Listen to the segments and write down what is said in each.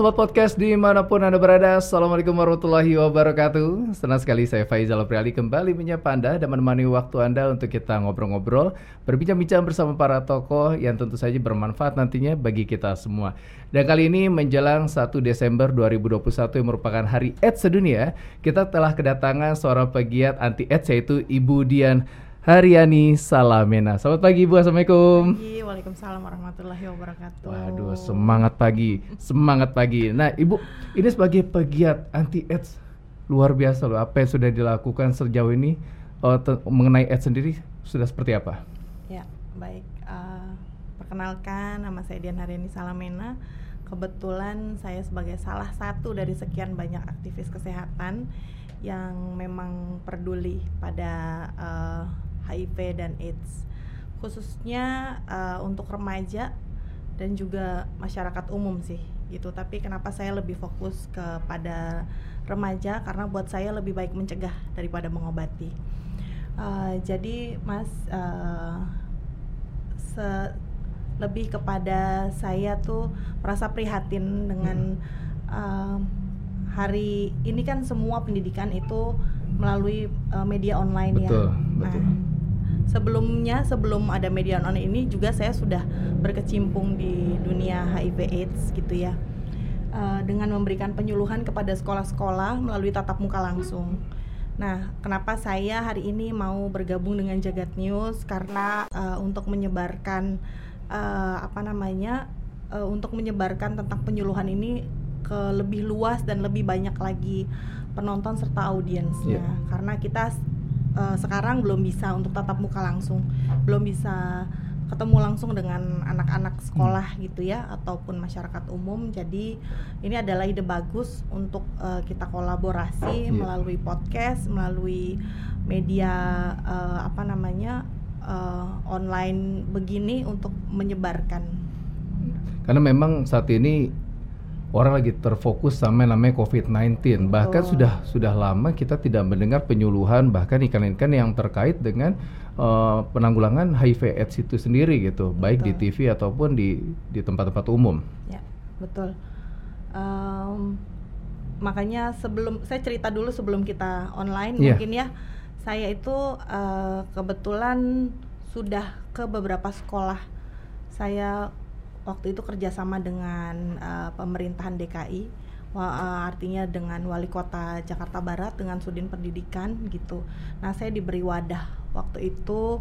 Sobat Podcast di mana pun Anda berada Assalamualaikum warahmatullahi wabarakatuh. Senang sekali saya Faizal Apriali kembali menyapa Anda Dan menemani waktu Anda untuk kita ngobrol-ngobrol Berbincang-bincang bersama para tokoh Yang tentu saja bermanfaat nantinya bagi kita semua. Dan kali ini menjelang 1 Desember 2021 Yang merupakan hari AIDS sedunia Kita telah kedatangan seorang pegiat anti AIDS Yaitu Ibu Dian Haryani Salamena. Selamat pagi Ibu, Assalamualaikum. Pagi, Waalaikumsalam warahmatullahi wabarakatuh. Waduh, semangat pagi, semangat pagi. Nah, Ibu, ini sebagai pegiat anti AIDS luar biasa loh. Apa yang sudah dilakukan sejauh ini uh, mengenai AIDS sendiri sudah seperti apa? Ya, baik. Uh, perkenalkan, nama saya Dian Haryani Salamena. Kebetulan saya sebagai salah satu dari sekian banyak aktivis kesehatan yang memang peduli pada uh, HIV dan AIDS. Khususnya uh, untuk remaja dan juga masyarakat umum sih gitu. Tapi kenapa saya lebih fokus kepada remaja? Karena buat saya lebih baik mencegah daripada mengobati. Uh, jadi mas uh, se lebih kepada saya tuh merasa prihatin dengan uh, hari ini kan semua pendidikan itu melalui uh, media online betul, ya. Betul. Sebelumnya sebelum ada media online ini juga saya sudah berkecimpung di dunia HIV AIDS gitu ya. Uh, dengan memberikan penyuluhan kepada sekolah-sekolah melalui tatap muka langsung. Nah, kenapa saya hari ini mau bergabung dengan Jagat News karena uh, untuk menyebarkan uh, apa namanya uh, untuk menyebarkan tentang penyuluhan ini ke lebih luas dan lebih banyak lagi penonton serta audiensnya yeah. karena kita uh, sekarang belum bisa untuk tatap muka langsung belum bisa ketemu langsung dengan anak-anak sekolah hmm. gitu ya ataupun masyarakat umum jadi ini adalah ide bagus untuk uh, kita kolaborasi yeah. melalui podcast melalui media uh, apa namanya uh, online begini untuk menyebarkan karena memang saat ini orang lagi terfokus sama namanya COVID-19. Bahkan oh. sudah sudah lama kita tidak mendengar penyuluhan bahkan iklan-iklan yang terkait dengan uh, penanggulangan HIV AIDS itu sendiri gitu, betul. baik di TV ataupun di di tempat-tempat umum. Ya, betul. Um, makanya sebelum saya cerita dulu sebelum kita online yeah. mungkin ya, saya itu uh, kebetulan sudah ke beberapa sekolah. Saya waktu itu kerjasama dengan uh, pemerintahan DKI uh, artinya dengan wali kota Jakarta Barat dengan Sudin Pendidikan gitu. Nah saya diberi wadah waktu itu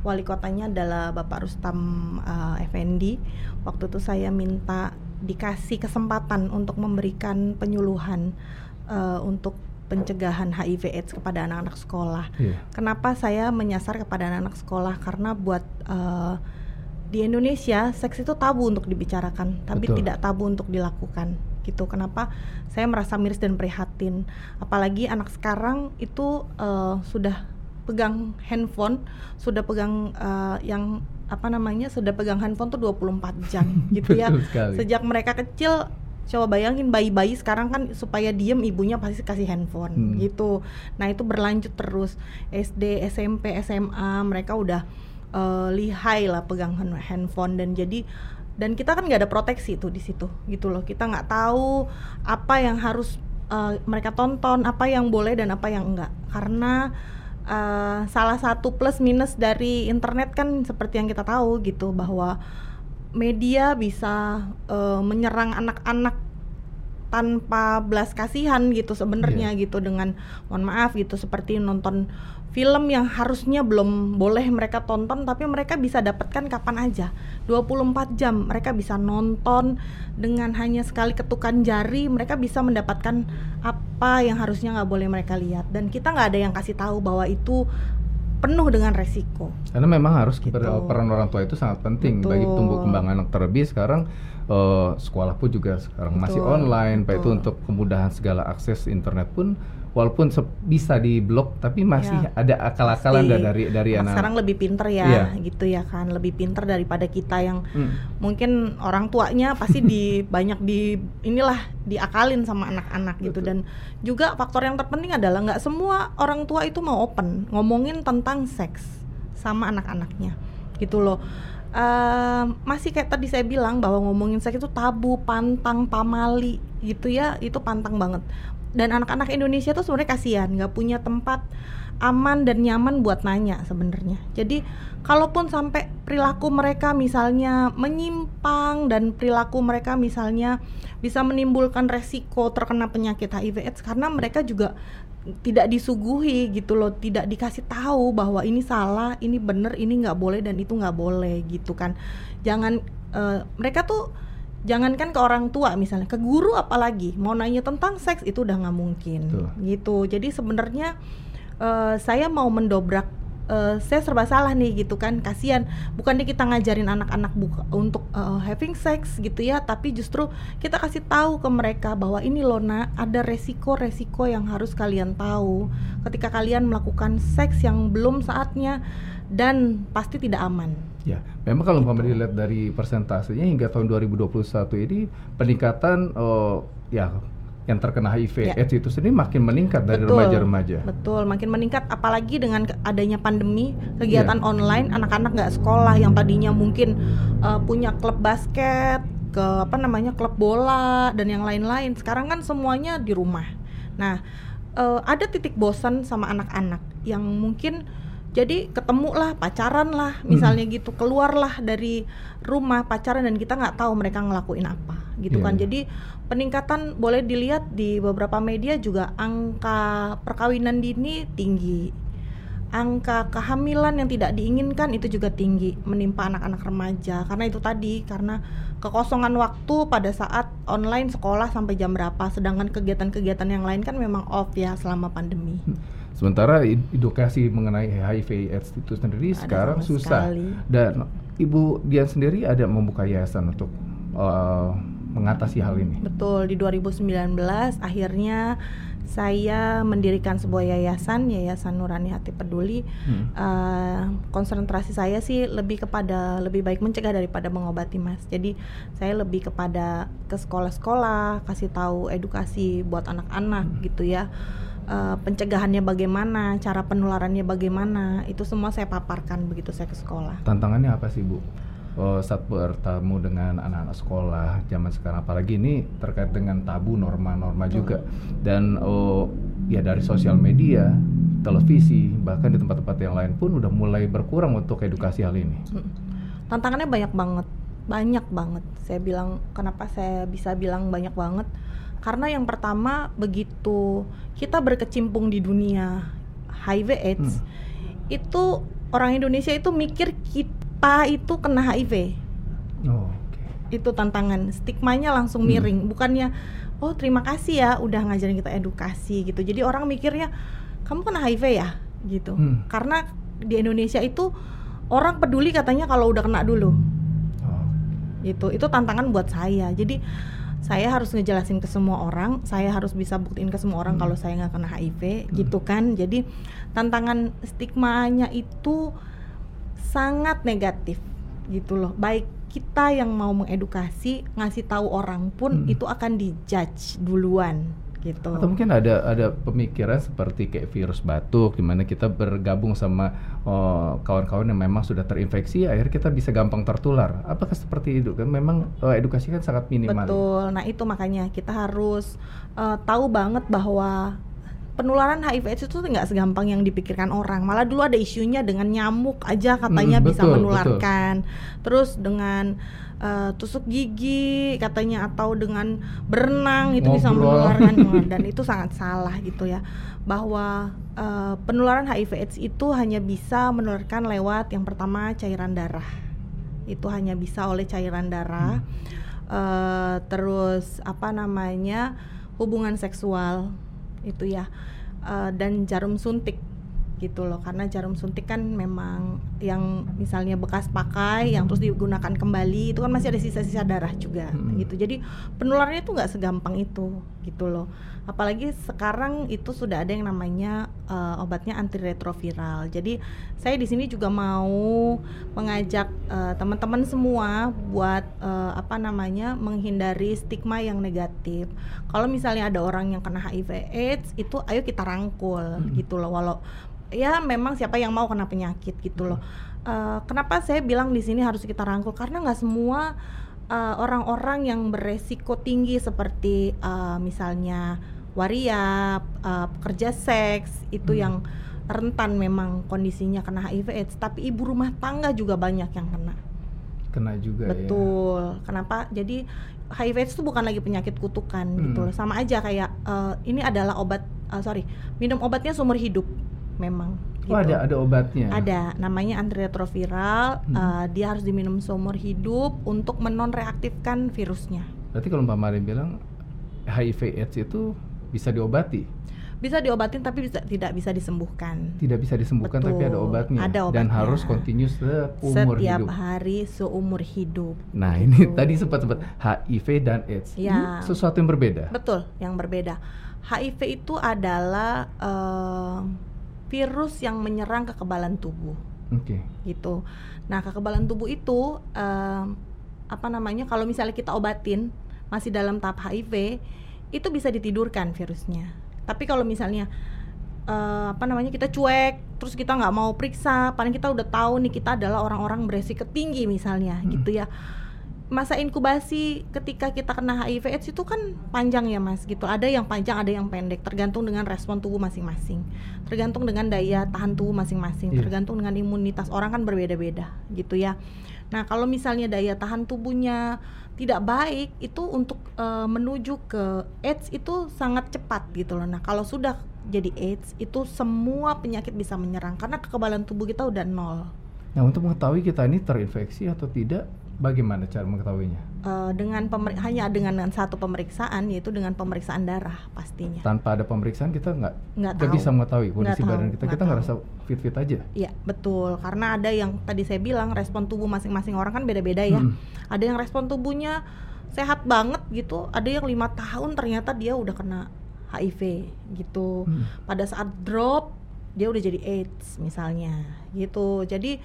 wali kotanya adalah Bapak Rustam uh, Effendi. Waktu itu saya minta dikasih kesempatan untuk memberikan penyuluhan uh, untuk pencegahan HIV/AIDS kepada anak-anak sekolah. Yeah. Kenapa saya menyasar kepada anak-anak sekolah? Karena buat uh, di Indonesia seks itu tabu untuk dibicarakan, tapi Betul. tidak tabu untuk dilakukan. Gitu. Kenapa? Saya merasa miris dan prihatin. Apalagi anak sekarang itu uh, sudah pegang handphone, sudah pegang uh, yang apa namanya? sudah pegang handphone tuh 24 jam gitu ya. Sejak mereka kecil coba bayangin bayi-bayi sekarang kan supaya diem ibunya pasti kasih handphone hmm. gitu. Nah, itu berlanjut terus SD, SMP, SMA mereka udah uh, lihai lah pegang handphone dan jadi dan kita kan nggak ada proteksi tuh di situ gitu loh kita nggak tahu apa yang harus uh, mereka tonton apa yang boleh dan apa yang enggak karena uh, salah satu plus minus dari internet kan seperti yang kita tahu gitu bahwa media bisa uh, menyerang anak-anak tanpa belas kasihan gitu sebenarnya yeah. gitu dengan mohon maaf gitu seperti nonton film yang harusnya belum boleh mereka tonton tapi mereka bisa dapatkan kapan aja 24 jam mereka bisa nonton dengan hanya sekali ketukan jari mereka bisa mendapatkan apa yang harusnya nggak boleh mereka lihat dan kita nggak ada yang kasih tahu bahwa itu penuh dengan resiko karena memang harus gitu. peran orang tua itu sangat penting Betul. bagi tumbuh kembang anak terlebih sekarang uh, sekolah pun juga sekarang Betul. masih online Betul. baik itu untuk kemudahan segala akses internet pun walaupun bisa di blok tapi masih ya, ada akal-akalan dari dari anak, sekarang lebih pinter ya, ya gitu ya kan. Lebih pinter daripada kita yang hmm. mungkin orang tuanya pasti di banyak di inilah diakalin sama anak-anak gitu. Dan juga faktor yang terpenting adalah nggak semua orang tua itu mau open ngomongin tentang seks sama anak-anaknya gitu loh. Uh, masih kayak tadi saya bilang bahwa ngomongin seks itu tabu, pantang, pamali gitu ya, itu pantang banget. Dan anak-anak Indonesia tuh sebenarnya kasihan, nggak punya tempat aman dan nyaman buat nanya sebenarnya. Jadi kalaupun sampai perilaku mereka misalnya menyimpang dan perilaku mereka misalnya bisa menimbulkan resiko terkena penyakit HIV/AIDS karena mereka juga tidak disuguhi gitu loh, tidak dikasih tahu bahwa ini salah, ini bener, ini nggak boleh dan itu nggak boleh gitu kan. Jangan uh, mereka tuh jangankan ke orang tua misalnya, ke guru apalagi mau nanya tentang seks itu udah nggak mungkin Tuh. gitu. Jadi sebenarnya uh, saya mau mendobrak uh, saya serba salah nih gitu kan kasihan bukannya kita ngajarin anak-anak buka untuk uh, having sex gitu ya tapi justru kita kasih tahu ke mereka bahwa ini loh nak ada resiko-resiko yang harus kalian tahu ketika kalian melakukan seks yang belum saatnya dan pasti tidak aman. Ya, memang kalau kami dilihat dari persentasenya hingga tahun 2021 ini peningkatan oh ya yang terkena HIV ya. AIDS itu sendiri makin meningkat dari remaja-remaja. Betul, makin meningkat apalagi dengan adanya pandemi, kegiatan ya. online anak-anak nggak sekolah yang tadinya mungkin uh, punya klub basket, ke apa namanya klub bola dan yang lain-lain. Sekarang kan semuanya di rumah. Nah, uh, ada titik bosan sama anak-anak yang mungkin jadi ketemu lah pacaran lah misalnya hmm. gitu keluarlah dari rumah pacaran dan kita nggak tahu mereka ngelakuin apa gitu yeah. kan iya. jadi peningkatan boleh dilihat di beberapa media juga angka perkawinan dini tinggi angka kehamilan yang tidak diinginkan itu juga tinggi menimpa anak-anak remaja karena itu tadi karena kekosongan waktu pada saat online sekolah sampai jam berapa sedangkan kegiatan-kegiatan yang lain kan memang off ya selama pandemi. Hmm. Sementara edukasi mengenai HIV AIDS itu sendiri ada sekarang susah sekali. dan Ibu Dian sendiri ada membuka yayasan untuk uh, mengatasi hal ini. Betul, di 2019 akhirnya saya mendirikan sebuah yayasan, Yayasan Nurani Hati Peduli. Hmm. Uh, konsentrasi saya sih lebih kepada lebih baik mencegah daripada mengobati, Mas. Jadi saya lebih kepada ke sekolah-sekolah, kasih tahu edukasi buat anak-anak hmm. gitu ya. Uh, pencegahannya bagaimana, cara penularannya bagaimana, itu semua saya paparkan begitu saya ke sekolah. Tantangannya apa sih, Bu? oh, saat bertemu dengan anak-anak sekolah zaman sekarang apalagi ini terkait dengan tabu norma-norma juga. Dan oh ya dari sosial media televisi bahkan di tempat-tempat yang lain pun udah mulai berkurang untuk edukasi hal ini. Tantangannya banyak banget banyak banget. Saya bilang kenapa saya bisa bilang banyak banget karena yang pertama begitu kita berkecimpung di dunia HIV AIDS hmm. itu orang Indonesia itu mikir kita itu kena HIV. Oh, okay. Itu tantangan. Stigmanya langsung hmm. miring, hmm. bukannya oh terima kasih ya udah ngajarin kita edukasi gitu. Jadi orang mikirnya kamu kena HIV ya gitu. Hmm. Karena di Indonesia itu orang peduli katanya kalau udah kena dulu. Oh. Itu itu tantangan buat saya. Jadi saya harus ngejelasin ke semua orang, saya harus bisa buktiin ke semua orang hmm. kalau saya nggak kena HIV, hmm. gitu kan. Jadi tantangan stigmanya itu sangat negatif gitu loh baik kita yang mau mengedukasi ngasih tahu orang pun hmm. itu akan dijudge duluan gitu. Atau mungkin ada ada pemikiran seperti kayak virus batuk di mana kita bergabung sama oh, kawan-kawan yang memang sudah terinfeksi akhirnya kita bisa gampang tertular. Apakah seperti itu kan memang uh, edukasi kan sangat minimal. Betul. Nah, itu makanya kita harus uh, tahu banget bahwa penularan HIV AIDS itu nggak segampang yang dipikirkan orang. Malah dulu ada isunya dengan nyamuk aja katanya hmm, bisa betul, menularkan. Betul. Terus dengan uh, tusuk gigi katanya atau dengan berenang itu Ngobrol. bisa menularkan dan itu sangat salah gitu ya. Bahwa uh, penularan HIV AIDS itu hanya bisa menularkan lewat yang pertama cairan darah. Itu hanya bisa oleh cairan darah. Hmm. Uh, terus apa namanya? hubungan seksual itu ya. Uh, dan jarum suntik gitu loh karena jarum suntik kan memang yang misalnya bekas pakai yang terus digunakan kembali itu kan masih ada sisa-sisa darah juga hmm. gitu. Jadi penularannya itu nggak segampang itu gitu loh apalagi sekarang itu sudah ada yang namanya uh, obatnya antiretroviral. Jadi saya di sini juga mau mengajak uh, teman-teman semua buat uh, apa namanya menghindari stigma yang negatif. Kalau misalnya ada orang yang kena HIV AIDS itu ayo kita rangkul hmm. gitu loh. Walau ya memang siapa yang mau kena penyakit gitu loh. Uh, kenapa saya bilang di sini harus kita rangkul? Karena nggak semua orang orang-orang yang beresiko tinggi seperti uh, misalnya waria, uh, pekerja seks itu hmm. yang rentan memang kondisinya kena HIV/AIDS, tapi ibu rumah tangga juga banyak yang kena. Kena juga Betul. ya. Betul. Kenapa? Jadi HIV/AIDS itu bukan lagi penyakit kutukan hmm. gitu. Sama aja kayak uh, ini adalah obat uh, sorry minum obatnya seumur hidup memang. Oh gitu. ada ada obatnya. Ada namanya antiretroviral. Hmm. Uh, dia harus diminum seumur hidup untuk menonreaktifkan virusnya. Berarti kalau Mbak Mari bilang HIV/AIDS itu bisa diobati? Bisa diobatin tapi bisa, tidak bisa disembuhkan. Tidak bisa disembuhkan Betul. tapi ada obatnya. Ada obatnya. Dan harus continuous seumur Setiap hidup. hari seumur hidup. Nah gitu. ini tadi sempat sempat HIV dan AIDS. Ya. Ini sesuatu yang berbeda. Betul, yang berbeda. HIV itu adalah uh, virus yang menyerang kekebalan tubuh. Oke. Okay. Gitu. Nah kekebalan tubuh itu uh, apa namanya? Kalau misalnya kita obatin masih dalam tahap HIV itu bisa ditidurkan virusnya. Tapi kalau misalnya uh, apa namanya kita cuek, terus kita nggak mau periksa, paling kita udah tahu nih kita adalah orang-orang beresiko tinggi misalnya, hmm. gitu ya. Masa inkubasi ketika kita kena HIV/AIDS itu kan panjang ya mas, gitu. Ada yang panjang, ada yang pendek, tergantung dengan respon tubuh masing-masing, tergantung dengan daya tahan tubuh masing-masing, yeah. tergantung dengan imunitas orang kan berbeda-beda, gitu ya. Nah kalau misalnya daya tahan tubuhnya tidak baik itu untuk uh, menuju ke AIDS itu sangat cepat gitu loh. Nah, kalau sudah jadi AIDS itu semua penyakit bisa menyerang karena kekebalan tubuh kita udah nol. Nah, untuk mengetahui kita ini terinfeksi atau tidak, Bagaimana cara mengetahuinya? Uh, dengan hanya dengan, satu pemeriksaan yaitu dengan pemeriksaan darah pastinya. Tanpa ada pemeriksaan kita nggak nggak bisa mengetahui kondisi nggak badan kita. Kita nggak rasa fit fit aja. Iya betul karena ada yang tadi saya bilang respon tubuh masing-masing orang kan beda-beda ya. Hmm. Ada yang respon tubuhnya sehat banget gitu. Ada yang lima tahun ternyata dia udah kena HIV gitu. Hmm. Pada saat drop dia udah jadi AIDS misalnya gitu. Jadi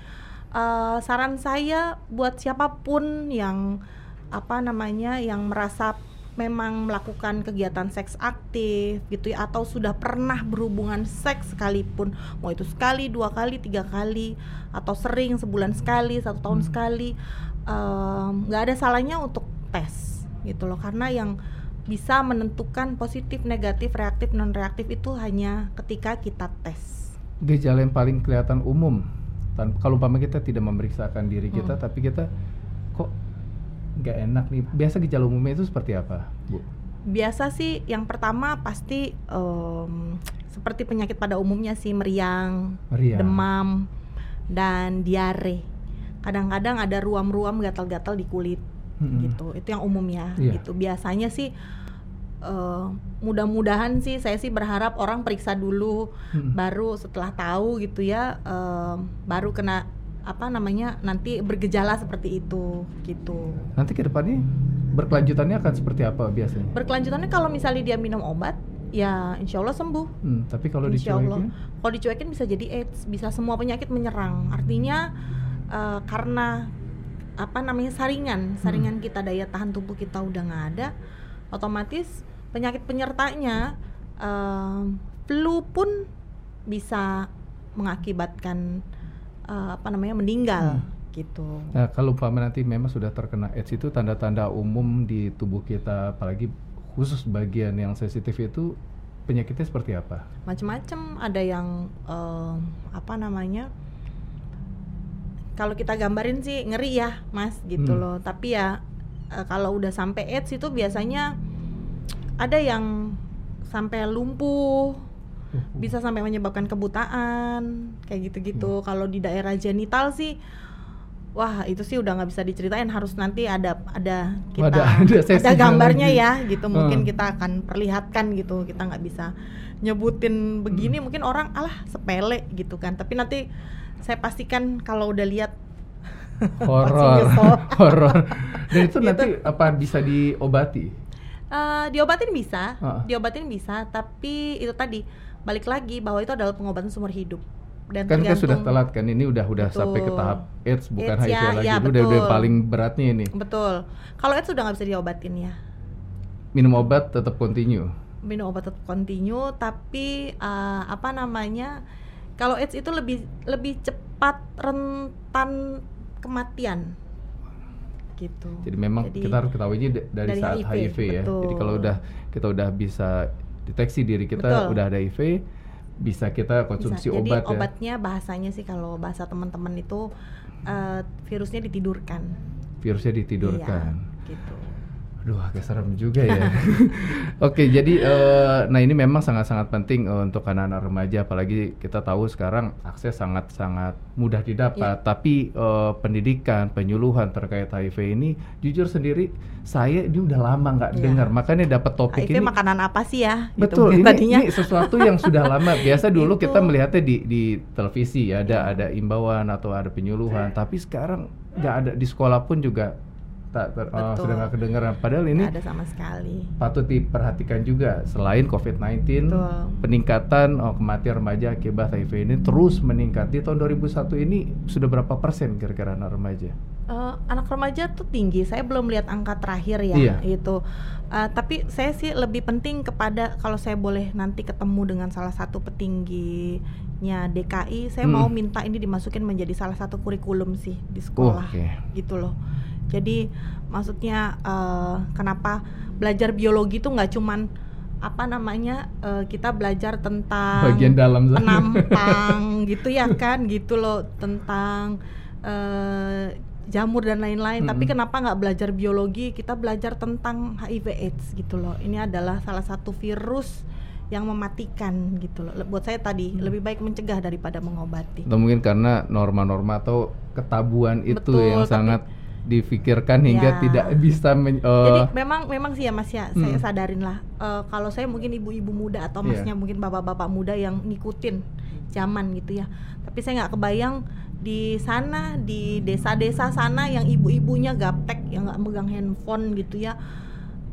uh, saran saya buat siapa pun yang apa namanya yang merasa memang melakukan kegiatan seks aktif gitu ya atau sudah pernah berhubungan seks sekalipun mau itu sekali dua kali tiga kali atau sering sebulan sekali satu tahun hmm. sekali nggak um, ada salahnya untuk tes gitu loh karena yang bisa menentukan positif negatif reaktif non reaktif itu hanya ketika kita tes. Gejala yang paling kelihatan umum tanpa kalau umpama kita tidak memeriksakan diri kita hmm. tapi kita kok nggak enak nih? Biasa gejala umumnya itu seperti apa bu? Biasa sih yang pertama pasti um, seperti penyakit pada umumnya sih meriang, meriang. demam dan diare. Kadang-kadang ada ruam-ruam gatal-gatal di kulit hmm. gitu itu yang umumnya yeah. gitu biasanya sih uh, mudah-mudahan sih saya sih berharap orang periksa dulu hmm. baru setelah tahu gitu ya uh, baru kena apa namanya nanti bergejala seperti itu gitu. Nanti ke depannya berkelanjutannya akan seperti apa biasanya? Berkelanjutannya kalau misalnya dia minum obat ya insya Allah sembuh. Hmm, tapi kalau dicuekin? Kalau dicuekin bisa jadi AIDS, bisa semua penyakit menyerang. Artinya uh, karena apa namanya saringan, saringan hmm. kita daya tahan tubuh kita udah nggak ada, otomatis penyakit penyertanya uh, flu pun bisa mengakibatkan uh, apa namanya meninggal hmm. gitu. Nah, kalau Pak nanti memang sudah terkena AIDS itu tanda-tanda umum di tubuh kita apalagi khusus bagian yang sensitif itu penyakitnya seperti apa? Macam-macam, ada yang uh, apa namanya? Kalau kita gambarin sih ngeri ya, Mas, gitu hmm. loh. Tapi ya uh, kalau udah sampai AIDS itu biasanya ada yang sampai lumpuh bisa sampai menyebabkan kebutaan kayak gitu-gitu hmm. kalau di daerah genital sih wah itu sih udah nggak bisa diceritain harus nanti ada ada kita ada, ada, ada gambarnya lagi. ya gitu mungkin hmm. kita akan perlihatkan gitu kita nggak bisa nyebutin begini hmm. mungkin orang alah sepele gitu kan tapi nanti saya pastikan kalau udah lihat horor horor dan itu gitu. nanti apa bisa diobati Uh, diobatin bisa, uh. diobatin bisa, tapi itu tadi balik lagi bahwa itu adalah pengobatan seumur hidup. Dan kan kita sudah telat kan ini udah udah betul. sampai ke tahap AIDS bukan AIDS, HIV ya, lagi ya, itu udah udah paling beratnya ini. Betul. Kalau AIDS sudah nggak bisa diobatin ya. Minum obat tetap continue. Minum obat tetap continue, tapi uh, apa namanya? Kalau AIDS itu lebih lebih cepat rentan kematian gitu. Jadi memang Jadi, kita harus ketahui dari, dari saat HIV, HIV ya. Betul. Jadi kalau udah kita udah bisa deteksi diri kita betul. udah ada HIV, bisa kita konsumsi bisa. obat Jadi, ya. obatnya bahasanya sih kalau bahasa teman-teman itu uh, virusnya ditidurkan. Virusnya ditidurkan. Iya, gitu. Aduh, agak serem juga ya. Oke, jadi uh, nah ini memang sangat-sangat penting uh, untuk anak-anak remaja, apalagi kita tahu sekarang akses sangat-sangat mudah didapat. Yeah. Tapi uh, pendidikan, penyuluhan terkait HIV ini, jujur sendiri, saya ini udah lama nggak yeah. dengar. Makanya dapat topik HIV ini. makanan apa sih ya? Gitu Betul. Gitu, ini, tadinya. ini sesuatu yang sudah lama. Biasa dulu kita melihatnya di di televisi, ada ada imbauan atau ada penyuluhan. Tapi sekarang nggak ada di sekolah pun juga tak ter, oh, sudah nggak kedengeran. Padahal ini ada sama sekali. Patut diperhatikan juga selain COVID-19 peningkatan oh, kematian remaja akibat HIV ini terus meningkat. Di tahun 2001 ini sudah berapa persen kira-kira anak remaja? Uh, anak remaja tuh tinggi. Saya belum lihat angka terakhir ya iya. itu. Uh, tapi saya sih lebih penting kepada kalau saya boleh nanti ketemu dengan salah satu petingginya DKI, saya hmm. mau minta ini dimasukin menjadi salah satu kurikulum sih di sekolah, okay. gitu loh jadi maksudnya uh, kenapa belajar biologi itu nggak cuman apa namanya uh, kita belajar tentang bagian dalam penampang gitu ya kan gitu loh tentang uh, jamur dan lain-lain. Mm -hmm. Tapi kenapa nggak belajar biologi? Kita belajar tentang HIV/AIDS gitu loh. Ini adalah salah satu virus yang mematikan gitu loh. Buat saya tadi hmm. lebih baik mencegah daripada mengobati. Atau mungkin karena norma-norma atau ketabuan itu Betul, yang sangat difikirkan hingga ya. tidak bisa men, uh, jadi memang memang sih ya mas ya hmm. saya sadarin lah uh, kalau saya mungkin ibu-ibu muda atau iya. masnya yeah. mungkin bapak-bapak muda yang ngikutin zaman gitu ya tapi saya nggak kebayang di sana di desa-desa sana yang ibu-ibunya gaptek yang nggak megang handphone gitu ya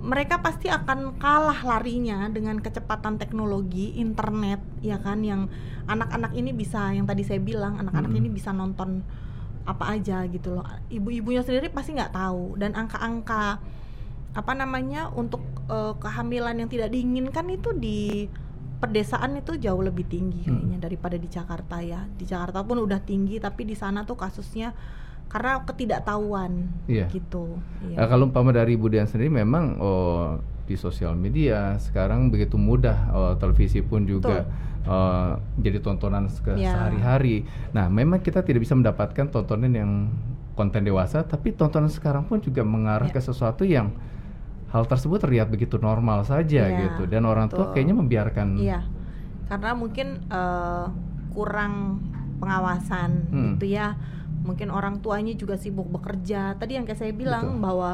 mereka pasti akan kalah larinya dengan kecepatan teknologi internet ya kan yang anak-anak ini bisa yang tadi saya bilang anak-anak hmm. ini bisa nonton apa aja gitu loh ibu-ibunya sendiri pasti nggak tahu dan angka-angka apa namanya untuk uh, kehamilan yang tidak diinginkan itu di pedesaan itu jauh lebih tinggi hmm. kayaknya hmm. daripada di Jakarta ya di Jakarta pun udah tinggi tapi di sana tuh kasusnya karena ketidaktahuan iya. gitu. Iya. Nah, kalau umpama dari Ibu Dian sendiri memang oh, di sosial media sekarang begitu mudah oh, televisi pun juga uh, jadi tontonan ke yeah. sehari-hari. Nah, memang kita tidak bisa mendapatkan tontonan yang konten dewasa, tapi tontonan sekarang pun juga mengarah yeah. ke sesuatu yang hal tersebut terlihat begitu normal saja yeah, gitu, dan orang tua kayaknya membiarkan. Iya, yeah. karena mungkin uh, kurang pengawasan hmm. gitu ya. Mungkin orang tuanya juga sibuk bekerja. Tadi yang kayak saya bilang Betul. bahwa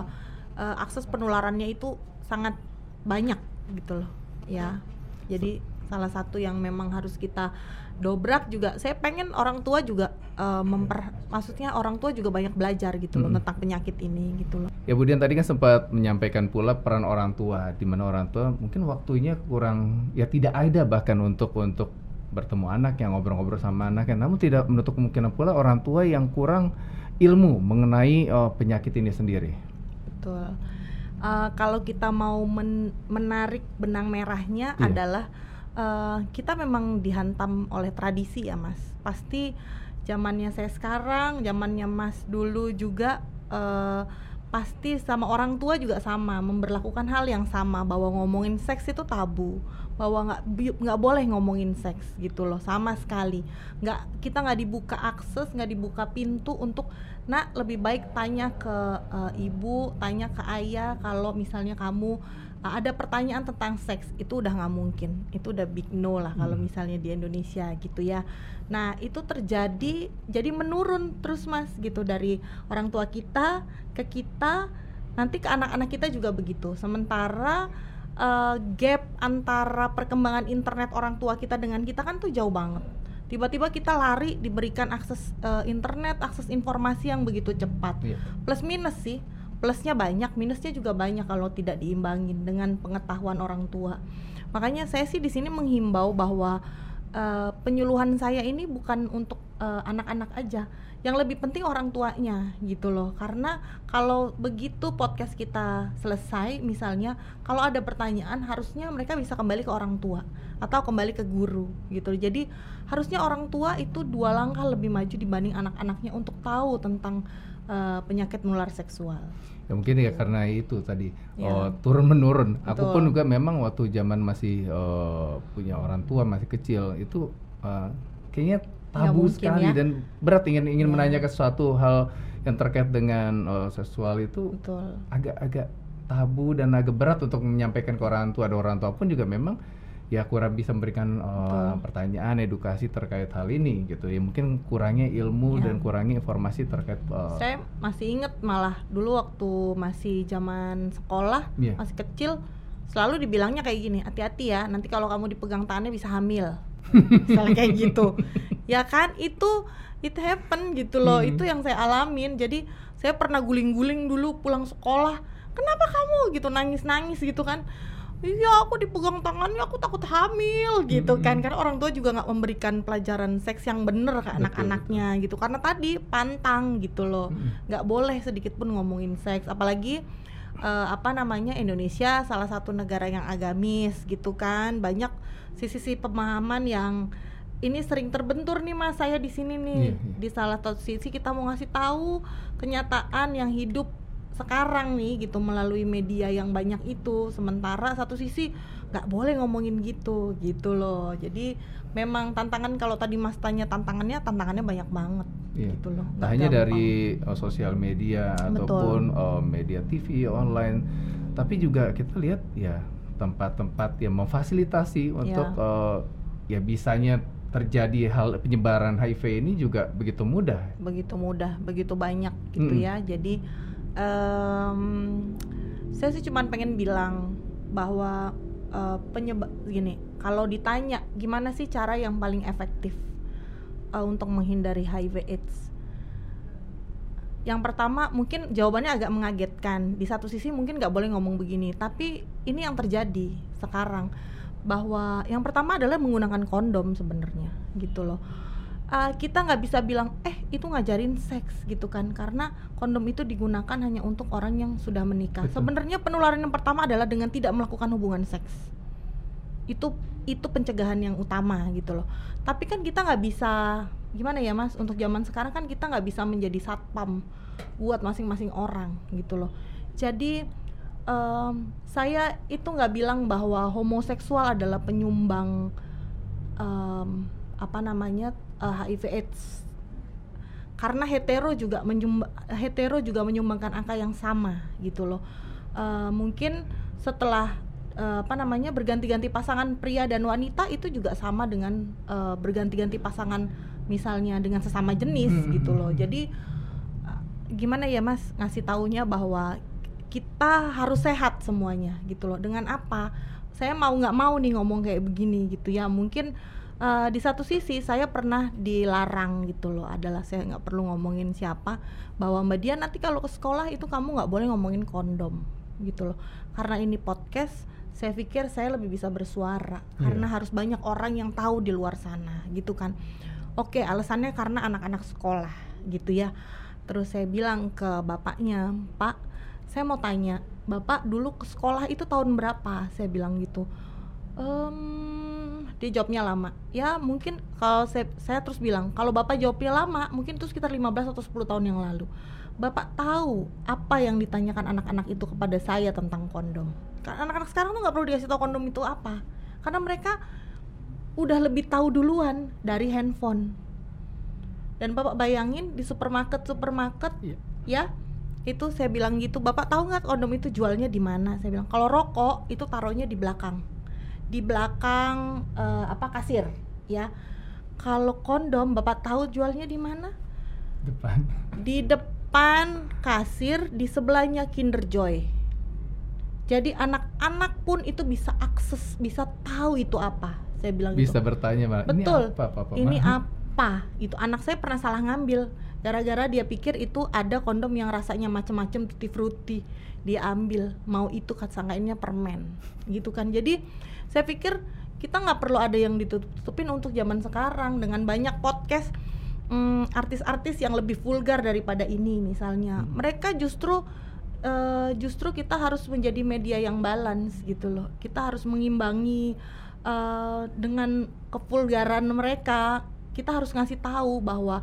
uh, akses penularannya itu sangat banyak gitu loh, ya. Jadi salah satu yang memang harus kita dobrak juga saya pengen orang tua juga uh, memper maksudnya orang tua juga banyak belajar gitu loh hmm. tentang penyakit ini gitu loh. Ya Budian tadi kan sempat menyampaikan pula peran orang tua di mana orang tua mungkin waktunya kurang ya tidak ada bahkan untuk untuk bertemu anak yang ngobrol-ngobrol sama anak namun tidak menutup kemungkinan pula orang tua yang kurang ilmu mengenai uh, penyakit ini sendiri. Betul. Uh, kalau kita mau men menarik benang merahnya yeah. adalah uh, kita memang dihantam oleh tradisi ya mas. Pasti zamannya saya sekarang zamannya mas dulu juga uh, pasti sama orang tua juga sama memperlakukan hal yang sama. Bahwa ngomongin seks itu tabu. Bahwa nggak nggak boleh ngomongin seks gitu loh sama sekali. Nggak kita nggak dibuka akses nggak dibuka pintu untuk nak lebih baik tanya ke uh, ibu tanya ke ayah kalau misalnya kamu ada pertanyaan tentang seks itu udah nggak mungkin. Itu udah big no lah kalau hmm. misalnya di Indonesia gitu ya. Nah itu terjadi jadi menurun terus mas gitu dari orang tua kita ke kita nanti ke anak-anak kita juga begitu. Sementara uh, gap antara perkembangan internet orang tua kita dengan kita kan tuh jauh banget. Tiba-tiba kita lari diberikan akses uh, internet akses informasi yang begitu cepat. Yeah. plus minus sih plusnya banyak minusnya juga banyak kalau tidak diimbangin dengan pengetahuan orang tua. Makanya saya sih di sini menghimbau bahwa uh, penyuluhan saya ini bukan untuk uh, anak-anak aja. Yang lebih penting orang tuanya gitu loh. Karena kalau begitu podcast kita selesai misalnya kalau ada pertanyaan harusnya mereka bisa kembali ke orang tua atau kembali ke guru gitu. Jadi harusnya orang tua itu dua langkah lebih maju dibanding anak-anaknya untuk tahu tentang uh, penyakit menular seksual ya mungkin ya karena itu tadi ya. oh, turun menurun aku pun juga memang waktu zaman masih uh, punya orang tua masih kecil itu uh, kayaknya tabu sekali ya. dan berat ingin ingin ya. menanyakan suatu hal yang terkait dengan uh, seksual itu agak-agak tabu dan agak berat untuk menyampaikan ke orang tua. Ada orang tua pun juga memang ya kurang bisa memberikan uh, pertanyaan edukasi terkait hal ini gitu. Ya mungkin kurangnya ilmu ya. dan kurangnya informasi terkait uh, saya masih inget malah dulu waktu masih zaman sekolah ya. masih kecil selalu dibilangnya kayak gini hati-hati ya nanti kalau kamu dipegang tangannya bisa hamil. Misalnya kayak gitu. Ya kan? Itu it happen gitu loh. Hmm. itu yang saya alamin. Jadi saya pernah guling-guling dulu pulang sekolah kenapa kamu? Gitu nangis-nangis gitu kan iya aku dipegang tangannya aku takut hamil gitu hmm. kan karena orang tua juga nggak memberikan pelajaran seks yang bener ke anak-anaknya gitu karena tadi pantang gitu loh hmm. nggak hmm. boleh sedikit pun ngomongin seks apalagi uh, apa namanya Indonesia salah satu negara yang agamis gitu kan banyak sisi-sisi pemahaman yang ini sering terbentur nih mas saya di sini nih yeah, yeah. di salah satu sisi kita mau ngasih tahu kenyataan yang hidup sekarang nih gitu melalui media yang banyak itu sementara satu sisi nggak boleh ngomongin gitu gitu loh jadi memang tantangan kalau tadi mas tanya tantangannya tantangannya banyak banget yeah. gitu loh tak hanya dari uh, sosial media Betul. ataupun uh, media TV online tapi juga kita lihat ya tempat-tempat yang memfasilitasi untuk yeah. uh, ya bisanya terjadi hal penyebaran HIV ini juga begitu mudah. Begitu mudah, begitu banyak gitu hmm. ya. Jadi um, saya sih cuma pengen bilang bahwa uh, penyebab gini, kalau ditanya gimana sih cara yang paling efektif uh, untuk menghindari HIV/AIDS? Yang pertama mungkin jawabannya agak mengagetkan. Di satu sisi mungkin nggak boleh ngomong begini, tapi ini yang terjadi sekarang bahwa yang pertama adalah menggunakan kondom sebenarnya gitu loh uh, kita nggak bisa bilang eh itu ngajarin seks gitu kan. Karena kondom itu digunakan hanya untuk orang yang sudah menikah. Sebenarnya penularan yang pertama adalah dengan tidak melakukan hubungan seks. Itu itu pencegahan yang utama gitu loh. Tapi kan kita nggak bisa gimana ya mas? Untuk zaman sekarang kan kita nggak bisa menjadi satpam buat masing-masing orang gitu loh. Jadi um, saya itu nggak bilang bahwa homoseksual adalah penyumbang um, apa namanya uh, eh, HIV/AIDS karena hetero juga menyumbang hetero juga menyumbangkan angka yang sama gitu loh. Uh, mungkin setelah uh, apa namanya berganti-ganti pasangan pria dan wanita itu juga sama dengan uh, berganti-ganti pasangan misalnya dengan sesama jenis hmm. gitu loh. jadi uh, gimana ya mas ngasih taunya bahwa kita harus sehat semuanya gitu loh. Dengan apa? Saya mau nggak mau nih ngomong kayak begini gitu ya. Mungkin uh, di satu sisi saya pernah dilarang gitu loh. Adalah saya nggak perlu ngomongin siapa. Bahwa mbak dia nanti kalau ke sekolah itu kamu nggak boleh ngomongin kondom. Gitu loh. Karena ini podcast saya pikir saya lebih bisa bersuara. Yeah. karena harus banyak orang yang tahu di luar sana. Gitu kan. Oke alasannya karena anak-anak sekolah. Gitu ya. Terus saya bilang ke bapaknya pak saya mau tanya bapak dulu ke sekolah itu tahun berapa? Saya bilang gitu. Um, dia jawabnya lama. Ya mungkin kalau saya, saya terus bilang kalau bapak jawabnya lama mungkin itu sekitar 15 atau 10 tahun yang lalu. Bapak tahu apa yang ditanyakan anak-anak itu kepada saya tentang kondom. Karena anak-anak sekarang tuh nggak perlu dikasih tahu kondom itu apa. Karena mereka udah lebih tahu duluan dari handphone. Dan bapak bayangin di supermarket supermarket yeah. ya itu saya bilang gitu bapak tahu nggak kondom itu jualnya di mana? Saya bilang kalau rokok itu taruhnya di belakang di belakang uh, apa kasir ya. Kalau kondom bapak tahu jualnya di mana? Depan. Di depan kasir di sebelahnya Kinder Joy. Jadi anak-anak pun itu bisa akses bisa tahu itu apa. Saya bilang bisa gitu. bertanya malah betul ini apa, apa, apa, ini apa? Itu anak saya pernah salah ngambil gara-gara dia pikir itu ada kondom yang rasanya macam-macam tutti frutti dia ambil mau itu sangkainnya permen gitu kan jadi saya pikir kita nggak perlu ada yang ditutupin untuk zaman sekarang dengan banyak podcast mm, artis-artis yang lebih vulgar daripada ini misalnya. Hmm. Mereka justru uh, justru kita harus menjadi media yang balance gitu loh. Kita harus mengimbangi uh, dengan kevulgaran mereka. Kita harus ngasih tahu bahwa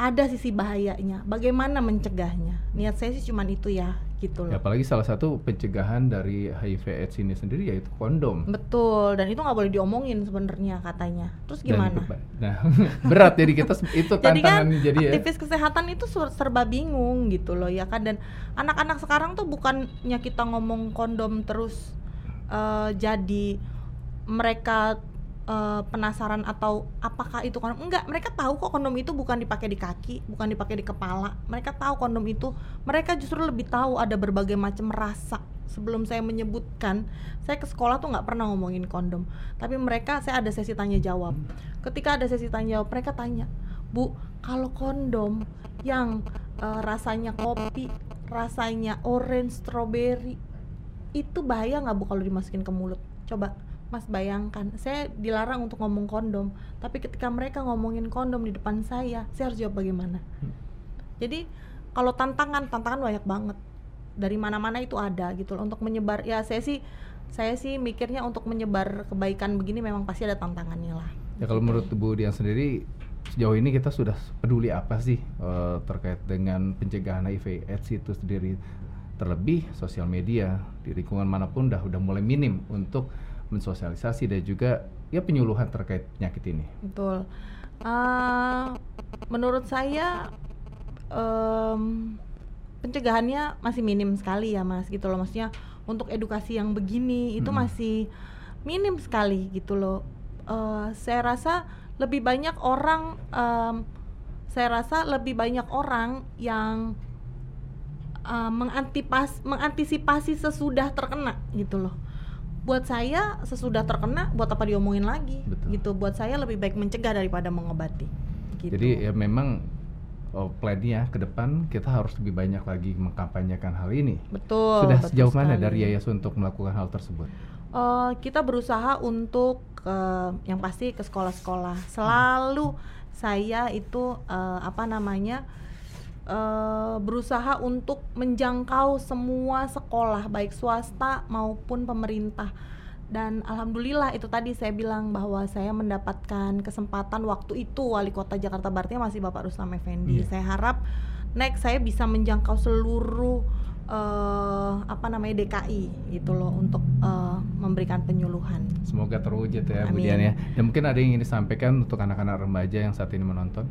ada sisi bahayanya. Bagaimana mencegahnya? Niat saya sih cuma itu ya, gitu loh. Ya, apalagi salah satu pencegahan dari HIV/AIDS ini sendiri yaitu kondom. Betul, dan itu nggak boleh diomongin sebenarnya katanya. Terus gimana? nah, berat jadi kita itu tantangan jadi, kan, jadi ya. Aktivis kesehatan itu serba bingung gitu loh ya kan dan anak-anak sekarang tuh bukannya kita ngomong kondom terus uh, jadi mereka uh, penasaran atau apakah itu kondom? Enggak mereka tahu kok kondom itu bukan dipakai di kaki bukan dipakai di kepala. Mereka tahu kondom itu. Mereka justru lebih tahu ada berbagai macam rasa. Sebelum saya menyebutkan saya ke sekolah tuh nggak pernah ngomongin kondom. Tapi mereka saya ada sesi tanya jawab. Ketika ada sesi tanya jawab mereka tanya bu kalau kondom yang uh, rasanya kopi rasanya orange strawberry itu bahaya nggak bu kalau dimasukin ke mulut? Coba Mas bayangkan, saya dilarang untuk ngomong kondom, tapi ketika mereka ngomongin kondom di depan saya, saya harus jawab bagaimana. Hmm. Jadi kalau tantangan, tantangan banyak banget. Dari mana-mana itu ada gitu loh untuk menyebar. Ya saya sih saya sih mikirnya untuk menyebar kebaikan begini memang pasti ada tantangannya lah. Ya kalau menurut Bu Dian sendiri sejauh ini kita sudah peduli apa sih uh, terkait dengan pencegahan HIV AIDS itu sendiri terlebih sosial media di lingkungan mana pun udah udah mulai minim untuk mensosialisasi dan juga ya penyuluhan terkait penyakit ini. Betul. Uh, menurut saya um, pencegahannya masih minim sekali ya mas gitu loh maksudnya untuk edukasi yang begini itu hmm. masih minim sekali gitu loh. Uh, saya rasa lebih banyak orang um, saya rasa lebih banyak orang yang uh, mengantisipasi sesudah terkena gitu loh buat saya sesudah terkena buat apa diomongin lagi Betul. gitu buat saya lebih baik mencegah daripada mengobati gitu. jadi ya memang oh, plannya ke depan kita harus lebih banyak lagi mengkampanyekan hal ini betul sudah betul sejauh sekali. mana dari yayasan untuk melakukan hal tersebut uh, kita berusaha untuk uh, yang pasti ke sekolah-sekolah selalu hmm. saya itu uh, apa namanya uh, berusaha untuk menjangkau semua sekolah baik swasta maupun pemerintah dan alhamdulillah itu tadi saya bilang bahwa saya mendapatkan kesempatan waktu itu wali kota Jakarta Baratnya masih Bapak Rustam Effendi. Yeah. Saya harap next saya bisa menjangkau seluruh uh, apa namanya DKI gitu loh untuk uh, memberikan penyuluhan. Semoga terwujud ya Bu Dian ya. Dan mungkin ada yang ingin disampaikan untuk anak-anak remaja yang saat ini menonton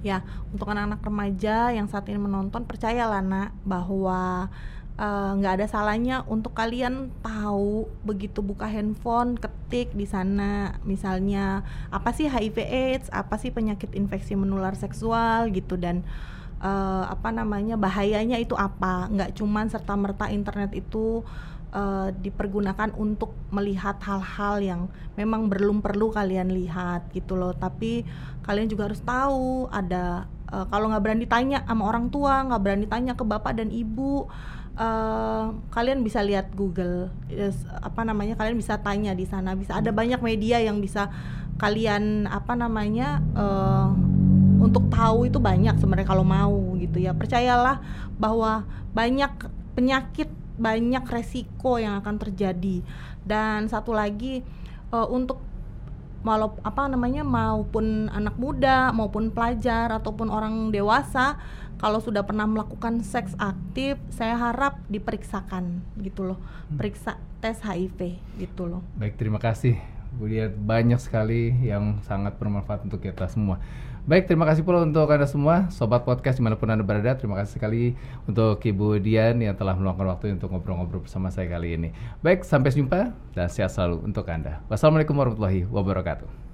ya untuk anak-anak remaja yang saat ini menonton percayalah nak bahwa eh, nggak uh, ada salahnya untuk kalian tahu begitu buka handphone ketik di sana misalnya apa sih HIV AIDS apa sih penyakit infeksi menular seksual gitu dan uh, apa namanya bahayanya itu apa. Nggak cuman serta merta internet itu uh, dipergunakan untuk melihat hal-hal yang memang belum perlu kalian lihat gitu loh. Tapi kalian juga harus tahu ada uh, kalau nggak berani tanya sama orang tua nggak berani tanya ke bapak dan ibu Uh, kalian bisa lihat Google yes, apa namanya kalian bisa tanya di sana. Bisa ada banyak media yang bisa kalian apa namanya uh, untuk tahu itu banyak sebenarnya kalau mau gitu ya. Percayalah bahwa banyak penyakit banyak resiko yang akan terjadi dan satu lagi uh, untuk walau apa namanya maupun anak muda maupun pelajar ataupun orang dewasa kalau sudah pernah melakukan seks aktif saya harap diperiksakan gitu loh hmm. periksa tes HIV gitu loh baik terima kasih Bu Dian banyak sekali yang sangat bermanfaat untuk kita semua. Baik, terima kasih pula untuk Anda semua, Sobat Podcast di mana pun Anda berada. Terima kasih sekali untuk Ibu Dian yang telah meluangkan waktu untuk ngobrol-ngobrol bersama saya kali ini. Baik, sampai jumpa dan sehat selalu untuk Anda. Wassalamualaikum warahmatullahi wabarakatuh.